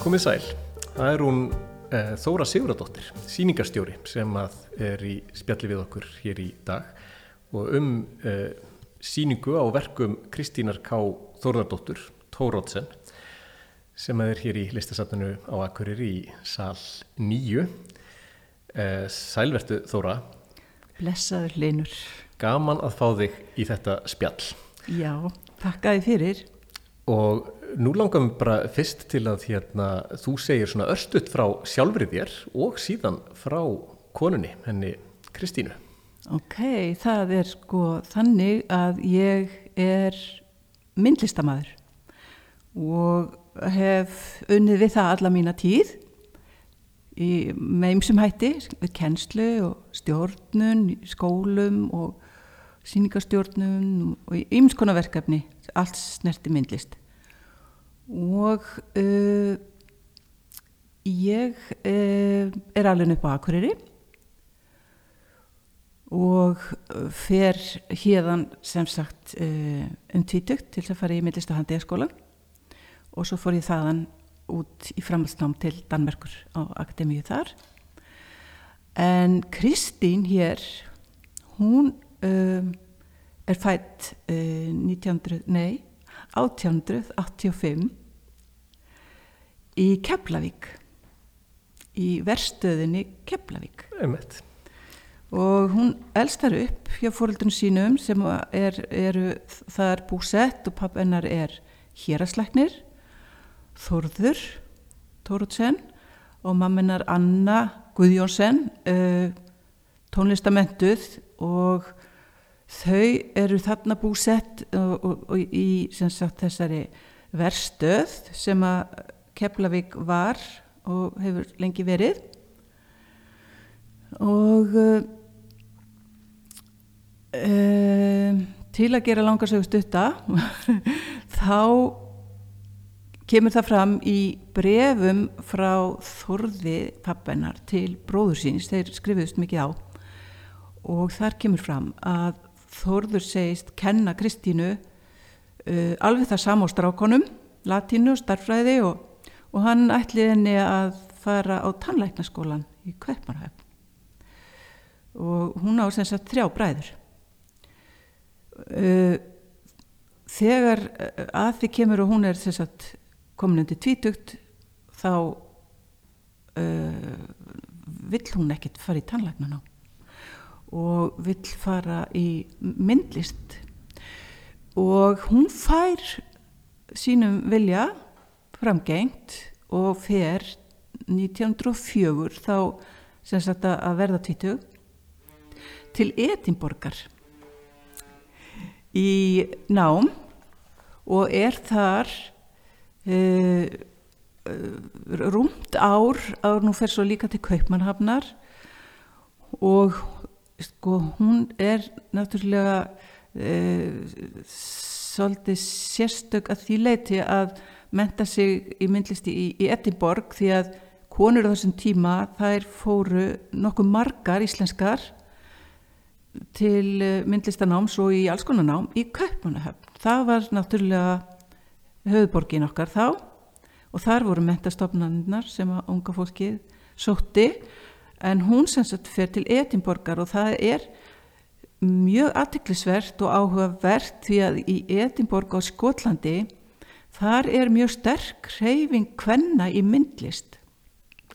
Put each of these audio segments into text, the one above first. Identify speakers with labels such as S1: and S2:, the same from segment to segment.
S1: Komið sæl, það er hún uh, Þóra Siguradóttir, síningarstjóri sem að er í spjalli við okkur hér í dag og um uh, síningu á verkum Kristínar K. Þóradóttur, Tórótsen, sem er hér í listasatninu á Akkurir í sal 9. Uh, sælvertu Þóra,
S2: Blessaður Linur.
S1: gaman að fá þig í þetta spjall.
S2: Já, takkaði fyrir.
S1: Og nú langar við bara fyrst til að hérna, þú segir svona örstutt frá sjálfrið þér og síðan frá konunni, henni Kristínu.
S2: Ok, það er sko þannig að ég er myndlistamæður og hef unnið við það alla mína tíð í meimsum hætti, við kennslu og stjórnun, skólum og síningarstjórnun og í ymskona verkefni, allt snerti myndlist. Og uh, ég uh, er alveg upp á Akureyri. Og fer hérðan sem sagt uh, um tvítugt til að fara í myndlistahandiðaskólan og svo fór ég þaðan út í framhaldsnám til Danmerkur á akademíu þar. En Kristín hér, hún er fætt uh, 1900, nei, 1885 í Keflavík, í verstöðinni Keflavík.
S1: Emmett.
S2: Og hún elst þar upp hjá fóröldunum sínum sem er, eru þar búsett og papp hennar er héraslæknir, Þórður Tórótsen og mamminar Anna Guðjónsen, uh, tónlistamentuð og þau eru þarna búsett og, og, og í sagt, þessari verstöð sem að Keflavík var og hefur lengi verið. Og uh, til að gera langarsögu stutta þá kemur það fram í brefum frá Þorði pappennar til bróður síns, þeir skrifuðust mikið á. Og þar kemur fram að Þorður segist kenna Kristínu uh, alveg það sam á strákonum, latínu, starfræði og, og hann ætli henni að fara á tannlæknaskólan í Kveppmarhæf og hún á sem sagt þrjá bræður. Uh, þegar að því kemur og hún er sem sagt komin undir tvítugt þá uh, vill hún ekkert fara í tannlæknan á og vill fara í myndlist. Og hún fær sínum vilja framgengt og fer 1904 þá sem sagt að verða tvítug til Edinborgar í nám og er þar uh, rúmt ár ár nú fer svo líka til Kaupmannhafnar og sko hún er náttúrulega uh, svolítið sérstök að því leiti að menta sig í myndlisti í, í Edinborg því að konur á þessum tíma þær fóru nokkuð margar íslenskar til myndlistanáms og í alls konar nám í Kaupmannahöfn. Það var náttúrulega höfuborgin okkar þá og þar voru mentastofnarnar sem að unga fólkið sótti en hún sem sagt fer til Edinborgar og það er mjög aðtiklisvert og áhugavert því að í Edinborg á Skotlandi þar er mjög sterk hreyfing kvenna í myndlist.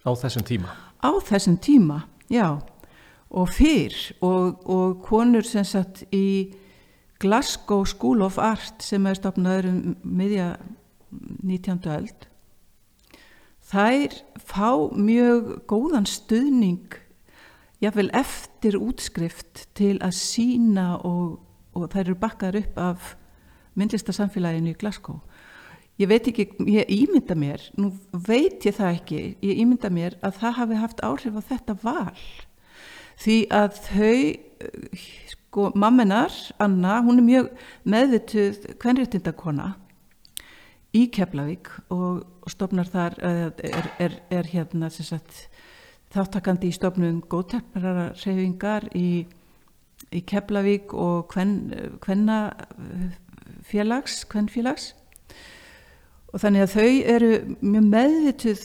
S1: Á þessum tíma?
S2: Á þessum tíma, já og fyrr og, og konur sem sagt í Glasgow School of Art sem er stopnaður um miðja 19. öld þær fá mjög góðan stuðning jáfnvel eftir útskrift til að sína og, og þær eru bakkaður upp af myndlistasamfélaginu í Glasgow ég veit ekki, ég ímynda mér nú veit ég það ekki ég ímynda mér að það hafi haft áhrif á þetta val. Því að þau sko mammenar, Anna, hún er mjög meðvituð kvenréttindakona í Keflavík og stopnar þar er, er, er hérna sagt, þáttakandi í stopnum góðterparara reyfingar í, í Keflavík og kvenna félags, kvennfélags og þannig að þau eru mjög meðvituð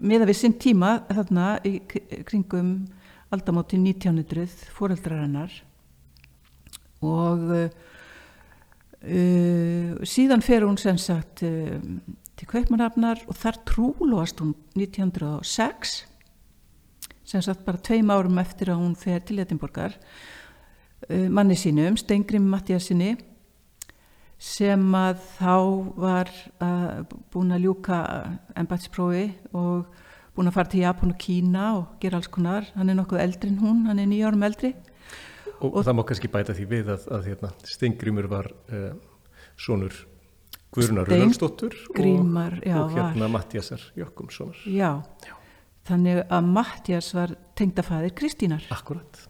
S2: meða við sinn tíma þarna í kringum aldamóti 1900 fóreldrar hennar og uh, síðan fer hún sem sagt uh, til Kaupmannhafnar og þar trúlóast hún 1906 sem sagt bara tveim árum eftir að hún fer til Edinborgar uh, manni sínum, Stengrim Mattiasinni sem að þá var uh, búin að ljúka ennbætsprófi og búin að fara til Japan og Kína og gera alls konar. Hann er nokkuð eldri en hún, hann er nýjárum eldri.
S1: Og, og það má kannski bæta því við að, að hérna, Stengrimur var uh, sonur Guðrunar Röðalsdóttur og, og hérna Mattiasar Jökkumssonar
S2: já. já, þannig að Mattias var tengdafæðir Kristínar.
S1: Akkurat.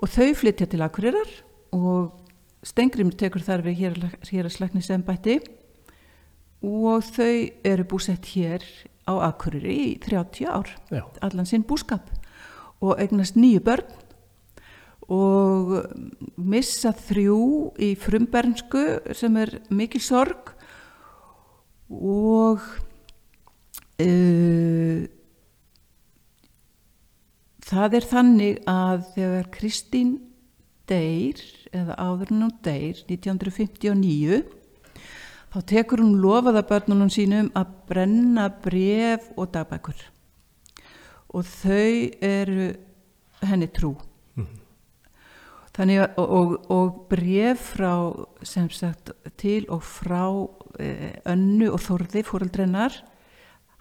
S2: Og þau flytja til Akureyrar og Stengrimur tekur þar við hér, hér að slagni sem bætti og þau eru búsett hér á Akureyri í 30 ár
S1: já.
S2: allan sinn búskap og eignast nýju börn og missa þrjú í frumbernsku sem er mikil sorg og uh, það er þannig að þegar Kristín deyr eða áður en hún deyr 1959 þá tekur hún lofaða börnunum sínum að brenna bref og dagbækur og þau eru henni trú mm -hmm. þannig að og, og, bref frá sem sagt til og frá Eh, önnu og þorði fóraldrennar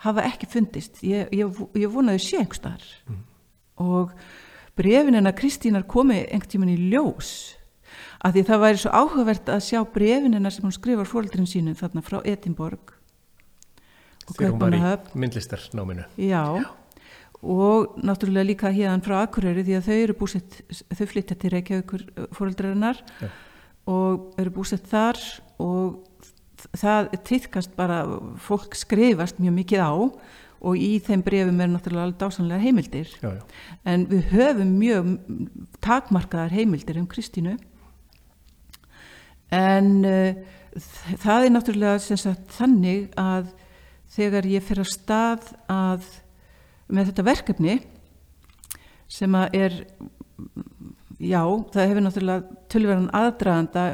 S2: hafa ekki fundist ég, ég, ég vonaði sé einhver starf mm. og brefin en að Kristínar komi einhvern tíman í ljós. Að því það væri svo áhugavert að sjá brefin en að sem hún skrifar fóraldrin sínum þarna frá Edinborg
S1: þegar hún var í myndlistarnáminu
S2: já, já. Og náttúrulega líka hérna frá Akureyri því að þau eru búsett þau flytja til Reykjavíkur fóraldrennar og eru búsett þar og það týðkast bara, fólk skrifast mjög mikið á og í þeim brefum er náttúrulega alveg dásanlega heimildir.
S1: Já, já.
S2: en við höfum mjög takmarkaðar heimildir um Kristínu. En uh, það er náttúrulega sagt, þannig að þegar ég fyrir að stað að með þetta verkefni sem að er já, það hefur náttúrulega tölverðan aðdraðanda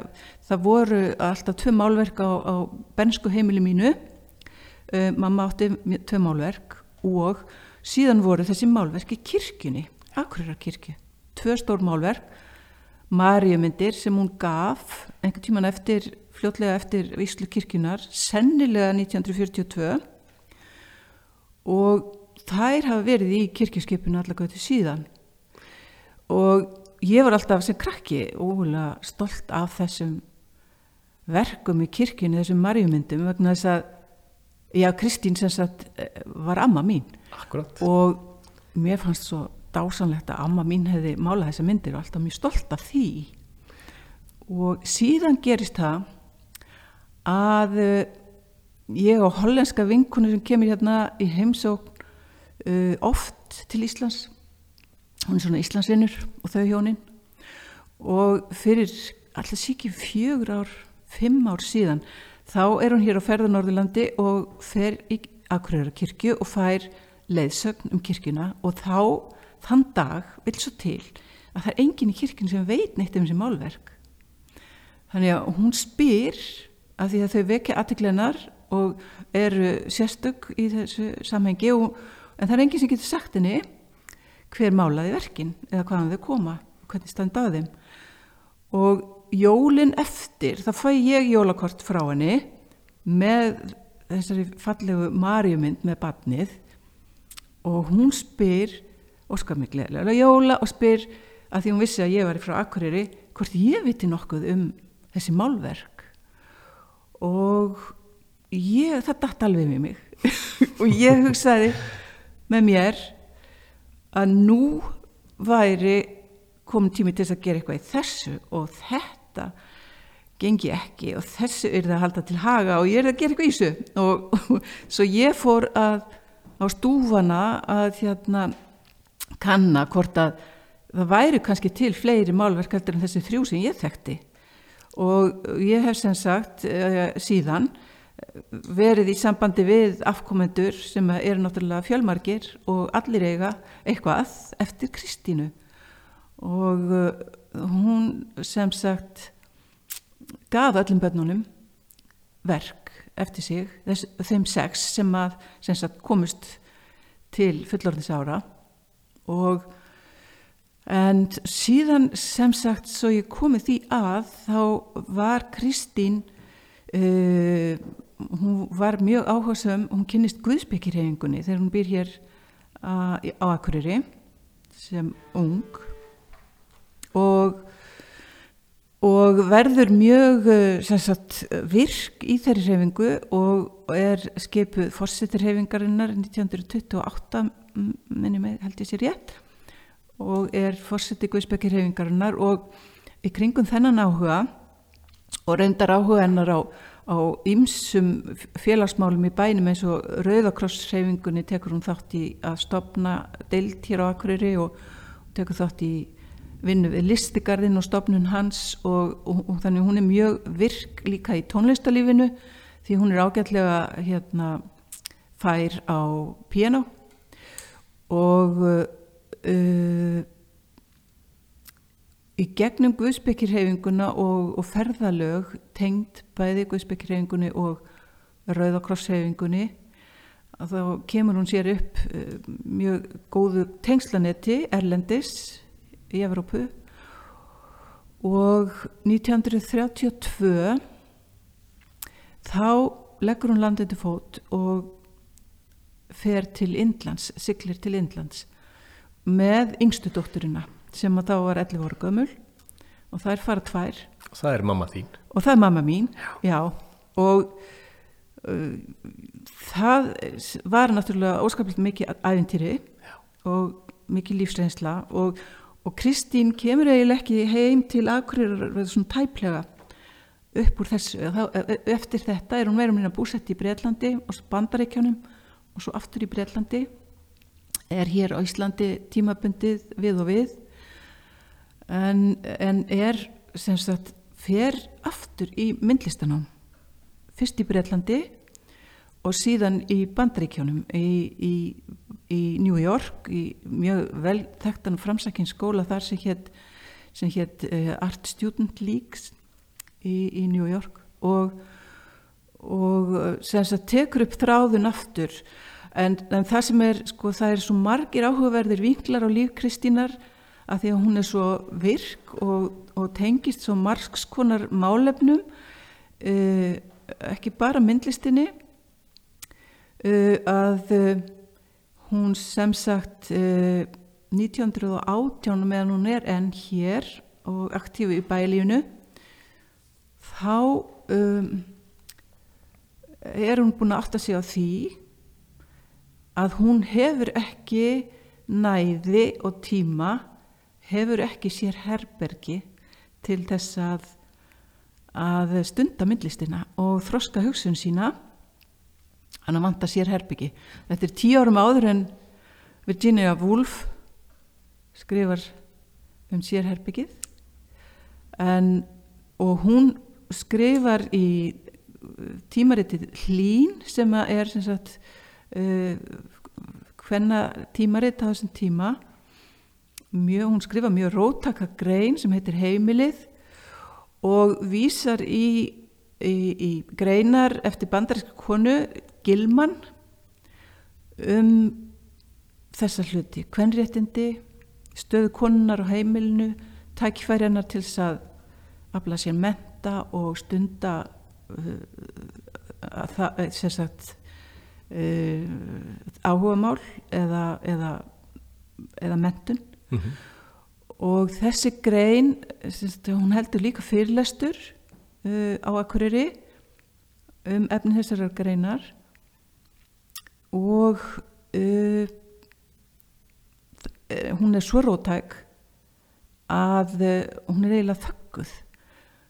S2: það voru alltaf tvö málverk á, á bensku heimili mínu uh, mamma átti tvö málverk og síðan voru þessi málverk í kirkjunni Akureyrakirkju, tvö stór málverk Marjumyndir sem hún gaf einhvern tíman eftir fljótlega eftir Íslu kirkjunar sennilega 1942 og þær hafa verið í kirkjuskipinu allavega til síðan. Og ég var alltaf sem krakki ógulega stolt af þessum verkum í kirkjunni, þessum marjumyndum vegna þess að, já, Kristín sem sagt eh, var amma mín.
S1: Akkurat.
S2: og mér fannst svo dásanlegt að amma mín hefði málað þessa myndir og alltaf mjög stolt af því. Og síðan gerist það að uh, ég og hollenska vinkunni sem kemur hérna í heimsókn uh, oft til Íslands. Hún er svona Íslandsvinnur og þau hjónin. Og fyrir alltaf síkir fjögur ár, fimm ár síðan þá er hún hér á ferðanorðurlandi og fer í Akureyra kirkju og fær leiðsögn um kirkjuna og þá þann dag vil svo til að það er enginn í kirkjun sem veit neitt um þessi málverk. Þannig að hún spyr að því að þau vekja aðteglenar og eru sérstök í þessu samhengi og, en það er enginn sem getur sagt henni hver málaði verkin eða hvaðan þau koma og hvernig standa að þeim. Og jólin eftir þá fæ ég jólakort frá henni með þessari fallegu marjumynd með badnið og hún spyr óskar mig gleðilega jóla og spyr að því hún vissi að ég var frá Akureyri hvort ég viti nokkuð um þessi málverk. Og ég, það dætt alveg með mig. Og ég hugsaði með mér að nú væri komin tími til að gera eitthvað í þessu og þetta gengi ekki og þessu er það að halda til haga og ég er að gera eitthvað í þessu. Og, og svo ég fór að á stúfana að hérna kanna hvort að það væri kannski til fleiri málverk heldur en þessi þrjú sem ég þekkti. Og ég hef sem sagt uh, síðan verið í sambandi við afkomendur sem eru náttúrulega fjölmargir og allir eiga eitthvað eftir Kristínu. Og uh, hún sem sagt gaf öllum börnunum verk eftir sig þess, þeim sex sem að sem sagt, komust til fullorðins ára. Og en síðan sem sagt svo ég komið því að þá var Kristín uh, hún var mjög áhersum hún kynist Guðsbyggirhefingunni þegar hún býr hér uh, á Akureyri sem ung og og verður mjög sagt, virk í þeirri hefingu og er skipuð fórsetirhefingarinnar 1928 minni mig held ég sér rétt og er fórseti Guðsbyggirhefingarinnar og í kringum þennan áhuga og reyndar áhuga hennar á á ymsum félagsmálum í bænum eins og Rauðakrossreifingunni tekur hún þátt í að stopna deilt hér á Akureyri og tekur þátt í vinnu við listigarðin og stopnun hans og, og, og þannig hún er mjög virk líka í tónlistalífinu því hún er ágætlega hérna fær á piano og uh, í gegnum Guðsbyggirhefinguna og, og ferðalög tengd bæði Guðsbyggirhefingunni og Rauðakrossheifingunni að þá kemur hún sér upp uh, mjög góðu tengslanetti Erlendis í Evrópu. Og 1932 þá leggur hún landið til fót og fer til Indlands, siglir til Indlands með yngstu dótturina sem að þá var 11 ára gömul og það er fara tvær.
S1: Það er mamma þín.
S2: Og það er mamma mín já, já. Og uh, það var náttúrulega óskaplega mikið æfintýri og mikið lífsreynsla og, og Kristín kemur eiginlega ekki heim til aðkvæður svona tæplega upp úr þessu. E, e, eftir þetta er hún verið að búsett í Breitlandi og bandaríkjónum og svo aftur í Breitlandi er hér á Íslandi tímabundið við og við. En, en er sem sagt fer aftur í myndlistanám. Fyrst í Breitlandi og síðan í Bandríkjónum í, í, í New York í mjög vel þekktan framsakinn skóla þar sem hétt hétt uh, Art Student Leagues í, í New York og, og sagt tekur upp þráðun aftur. En, en það sem er sko það er svo margir áhugaverðir vinklar á líf Kristínar að því að hún er svo virk og, og tengist svo margskonar málefnum uh, ekki bara myndlistinni uh, að hún sem sagt 1918 meðan hún er enn hér og aktífi í bælífunu þá um, er hún búin að átta sig á því að hún hefur ekki næði og tíma hefur ekki sér herbergi til þess að, að stunda myndlistina og þroska hugsun sína hann að vanta sér herbergi. Þetta er tíu árum áður en Virginia Woolf skrifar um sér herbergið en, og hún skrifar í tímaritið Hlín sem er sem sagt uh, hvenna tímarit á þessum tíma mjög, hún skrifa mjög rótaka grein sem heitir Heimilið og vísar í, í, í greinar eftir bandaríska konu Gilman um þessa hluti, kvenréttindi stöðu konunar á heimilinu tækifærianar til þess að afla sér menta og stunda uh, að það, eh, sem sagt uh, áhuga mál eða, eða, eða mentun mm -hmm. og þessi grein syns, hún heldur líka fyrirlestur uh, á Akureyri um efni þessar greinar og uh, hún er svo rótæk að uh, hún er eiginlega þakkuð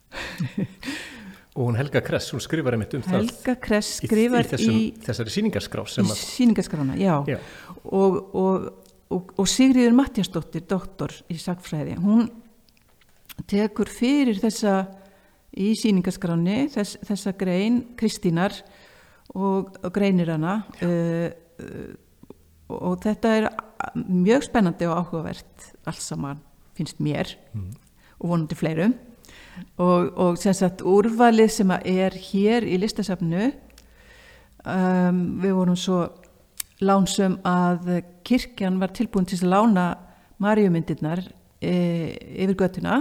S1: og hún Helga Kress, hún skrifar einmitt um
S2: það skrifar í, þessum,
S1: í þessari síningarskrá
S2: í síningarskrána, já, já. Og, og og, og Sigriður Mattiasdóttir, doktor í sagfræði, hún tekur fyrir þessa í síningaskráni þess, þessa grein Kristínar og, og greinir hana. Uh, og þetta er mjög spennandi og áhugavert alls saman finnst mér mm. og vonandi fleirum. Og, og sem sagt úrvalið sem er hér í listasafnu um, við vorum svo lánsum að kirkjan var tilbúin til að lána marjumyndirnar e, yfir göttuna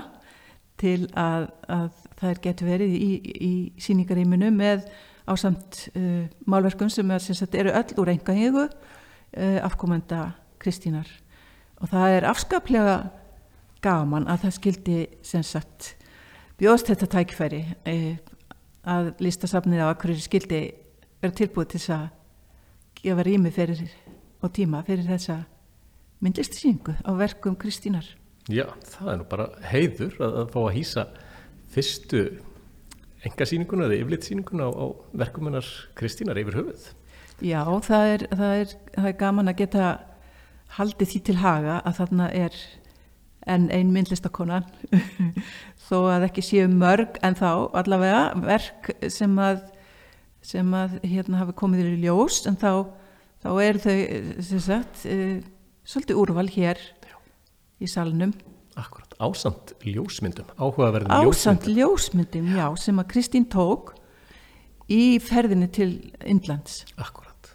S2: til að, að það getur verið í, í síningaríminu með ásamt uh, málverkum sem, er, sagt, eru öll úr enga hegu uh, afkomenda Kristínar og það er afskaplega gaman að það skildi sem sagt bjóðst þetta tækfæri uh, að listasafnið á akkurir skildi vera tilbúið til að gefa rými fyrir og tíma fyrir þessa myndlistisýningu á verkum Kristínar.
S1: Já, það er nú bara heiður að, að fá að hýsa fyrstu engasýninguna eða yflitsýninguna á, á verkumennar Kristínar yfir höfuð.
S2: Já, það er, það, er, það er gaman að geta haldið því til haga að þarna er en ein myndlistakonan þó að ekki séu mörg en þá allavega verk sem að sem að hérna hafi komið í ljós en þá, þá er þau sagt e, svolítið úrval hér Já. í salnum
S1: Akkurat, ásamt ljósmyndum. Áhugaverðin ljósmyndum
S2: Ásamt ljósmyndum, já, sem að Kristín tók í ferðinni til Indlands.
S1: Akkurat.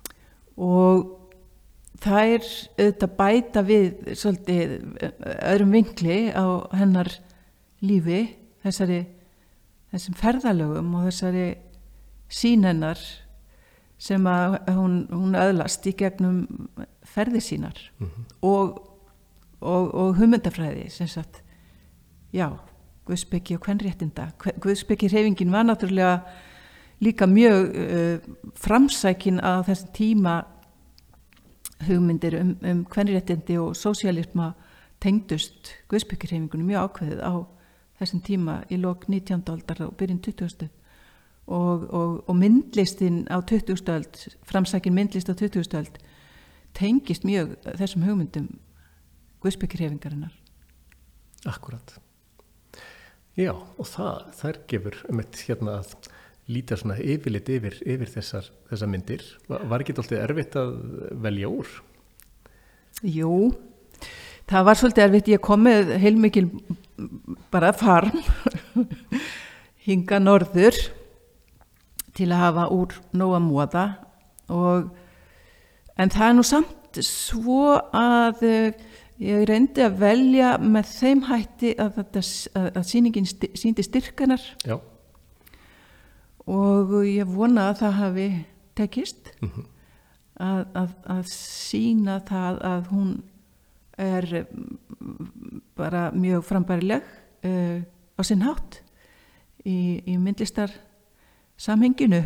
S2: Og það er auðvitað bæta við svolítið öðrum vinkli á hennar lífi þessari þessum ferðalögum og þessari sínennar sem að hún, hún öðlast í gegnum ferði sínar. Mm -hmm. og, og, og humundafræði sem sagt já, Guðsbyggi og hvernréttinda Guðsbyggi reyfingin var náttúrulega líka mjög uh, framsækin að þessum tíma hugmyndir um, um hvernréttindi og sósialisma tengdust Guðsbyggi reyfingunum mjög ákveðið á þessum tíma í lok 19. aldar og byrjun 20 og, og, og myndlistin á 20. stöld, framsækin myndlist á 20. stöld tengist mjög þessum hugmyndum Guðsbyggirhefingarinnar.
S1: Akkurat. Já, og það, er gefur um eitt hérna að líta svona yfirleitt yfir, yfir þessar, þessar myndir. Var, ekki alltaf erfitt að velja úr?
S2: Jú, það var svolítið erfitt. Ég kom með heilmikil bara farm hinga norður til að hafa úr nóga móða og en það er nú samt svo að uh, ég reyndi að velja með þeim hætti að, að, að síningin síndi styrkanar
S1: Já.
S2: og ég vona að það hafi tekist mm -hmm. að, að sína það að hún er bara mjög frambærileg uh, á sinn hátt í, í myndlistar samhenginu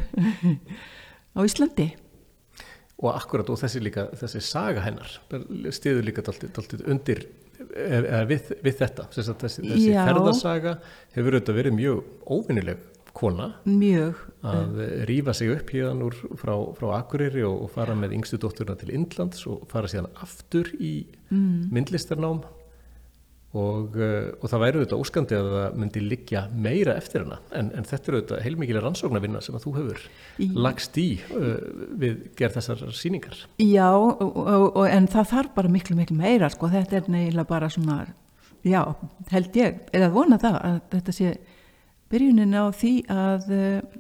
S2: á Íslandi
S1: og akkurat og þessi líka þessi saga hennar stiður líka alltaf undir við, við þetta. Þessi, þessi ferðarsaga hefur auðvitað verið mjög óvinnileg kona
S2: mjög
S1: að rýfa sig upp hérna frá, frá Akureyri og, og fara með yngstu dótturna til Indlands og fara síðan aftur í mm. myndlistarnám Og, eh, og það væri auðvitað óskandi að það myndi liggja meira eftir hana. En, en þetta er auðvitað heilmikið rannsóknarvinna sem að þú hefur í, lagst í uh, við gerð þessar síningar
S2: Já, og, og, en það þarf bara miklu miklu meira sko, þetta er neila bara svona já, held ég, eða vona það að þetta sé byrjunin á því að eh,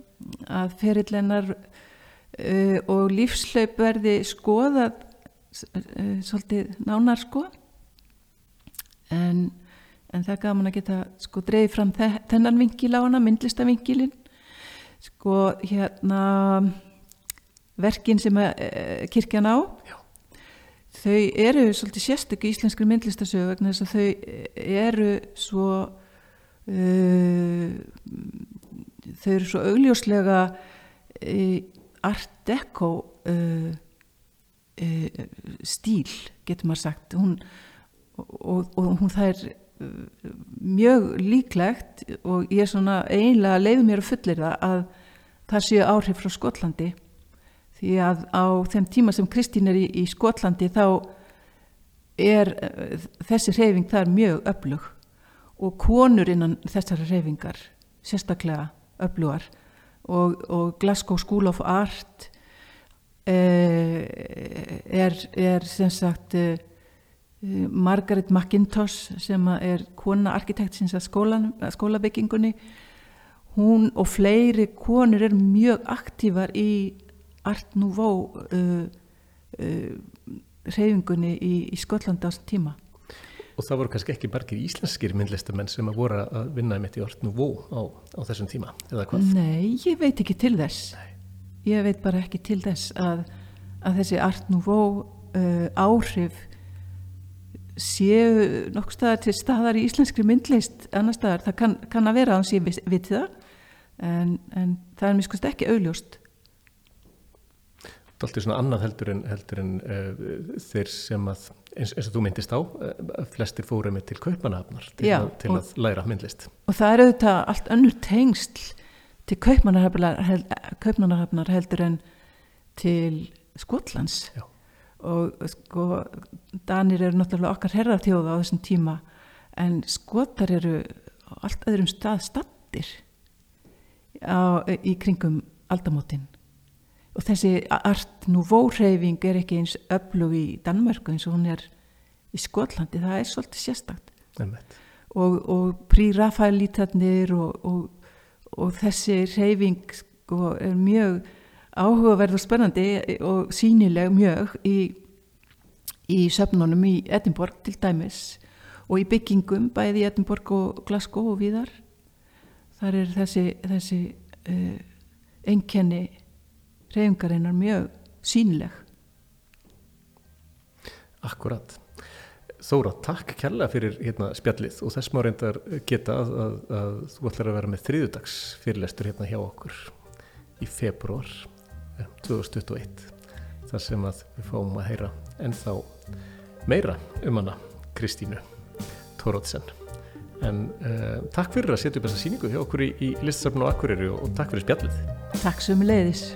S2: að ferillennar uh, og lífslaup verði skoðað uh, svolítið nánar sko en, en það er gaman að geta sko dreifð fram þennan vingil á hana, myndlistavingilin sko hérna verkin sem að, e, kirkjan á Já. þau eru svolítið sérstöku íslenskri myndlistasögu vegna þess að þau eru svo uh, þau eru svo augljóslega uh, art deco uh, stíl getur maður sagt hún og, og hún það er uh, mjög líklegt og ég er svona eiginlega leiði mér að fullir það að það séu áhrif frá Skotlandi. Því að á þeim tíma sem Kristín er í, í Skotlandi þá er uh, þessi reyfing þar mjög öflug. Og konur innan þessari reyfingar sérstaklega öflugar. Og, og Glasgow School of Art eh, er, er sem sagt eh, Margaret McIntosh sem er kona arkitektsins að, skólan, að skólabyggingunni hún og fleiri konur er mjög aktívar í Art Nouveau uh, uh, reyfingunni í, í Skollanda á þessum tíma
S1: Og það voru kannski ekki margir íslenskir myndlistamenn sem að voru að vinna í Art Nouveau á, á þessum tíma, eða hvað?
S2: Nei, ég veit ekki til þess.
S1: Nei.
S2: Ég veit bara ekki til þess að, að þessi Art Nouveau uh, áhrif séu nokkuð staðar til staðar í íslenskri myndlist annar staðar. Það kann, kann að vera að hans ég viti það en, en það er miskust ekki augljóst.
S1: Það er alltaf svona annað heldur en, heldur en uh, þeir sem að, eins, eins og þú myndist á, uh, flestir fóru með til Kaupmannahafnar til,
S2: Já,
S1: að, til
S2: og-
S1: að læra myndlist.
S2: Og það er auðvitað allt önnur tengsl til kaupmannahafnar hel, kaupmannahafnar heldur en til Skotlands.
S1: Já.
S2: Og sko, Danir eru náttúrulega okkar herrarþjóða á þessum tíma en Skotar eru allt öðrum stað stattir á, í kringum aldamótin. Og þessi art nouveau hreyfing er ekki eins öflug í Danmörku eins og hún er í Skotlandi. Það er svolítið sérstakt og, og prírafaelítarnir og, og, og þessi reyfing sko, er mjög áhugaverð og spennandi og sínileg mjög í, í söfnunum í Edinborg til dæmis og í byggingum bæði í Edinborg og Glasgow og víðar. Þar er þessi, þessi uh, einkenni reyfingarinnar mjög sínileg
S1: Akkurat. Þóra, takk kærlega fyrir hérna, spjallið og þess má reyndar geta að, að, að þú ætlar að vera með þriðudags fyrirlestur hérna hjá okkur í februar eh, 2021 þar sem að við fáum að heyra ennþá meira um hana Kristínu Tórótsen en uh, takk fyrir að setja upp þessa síningu hjá okkur í, í listasafn og akkurýri og, og takk fyrir spjallið.
S2: Takk sem leiðis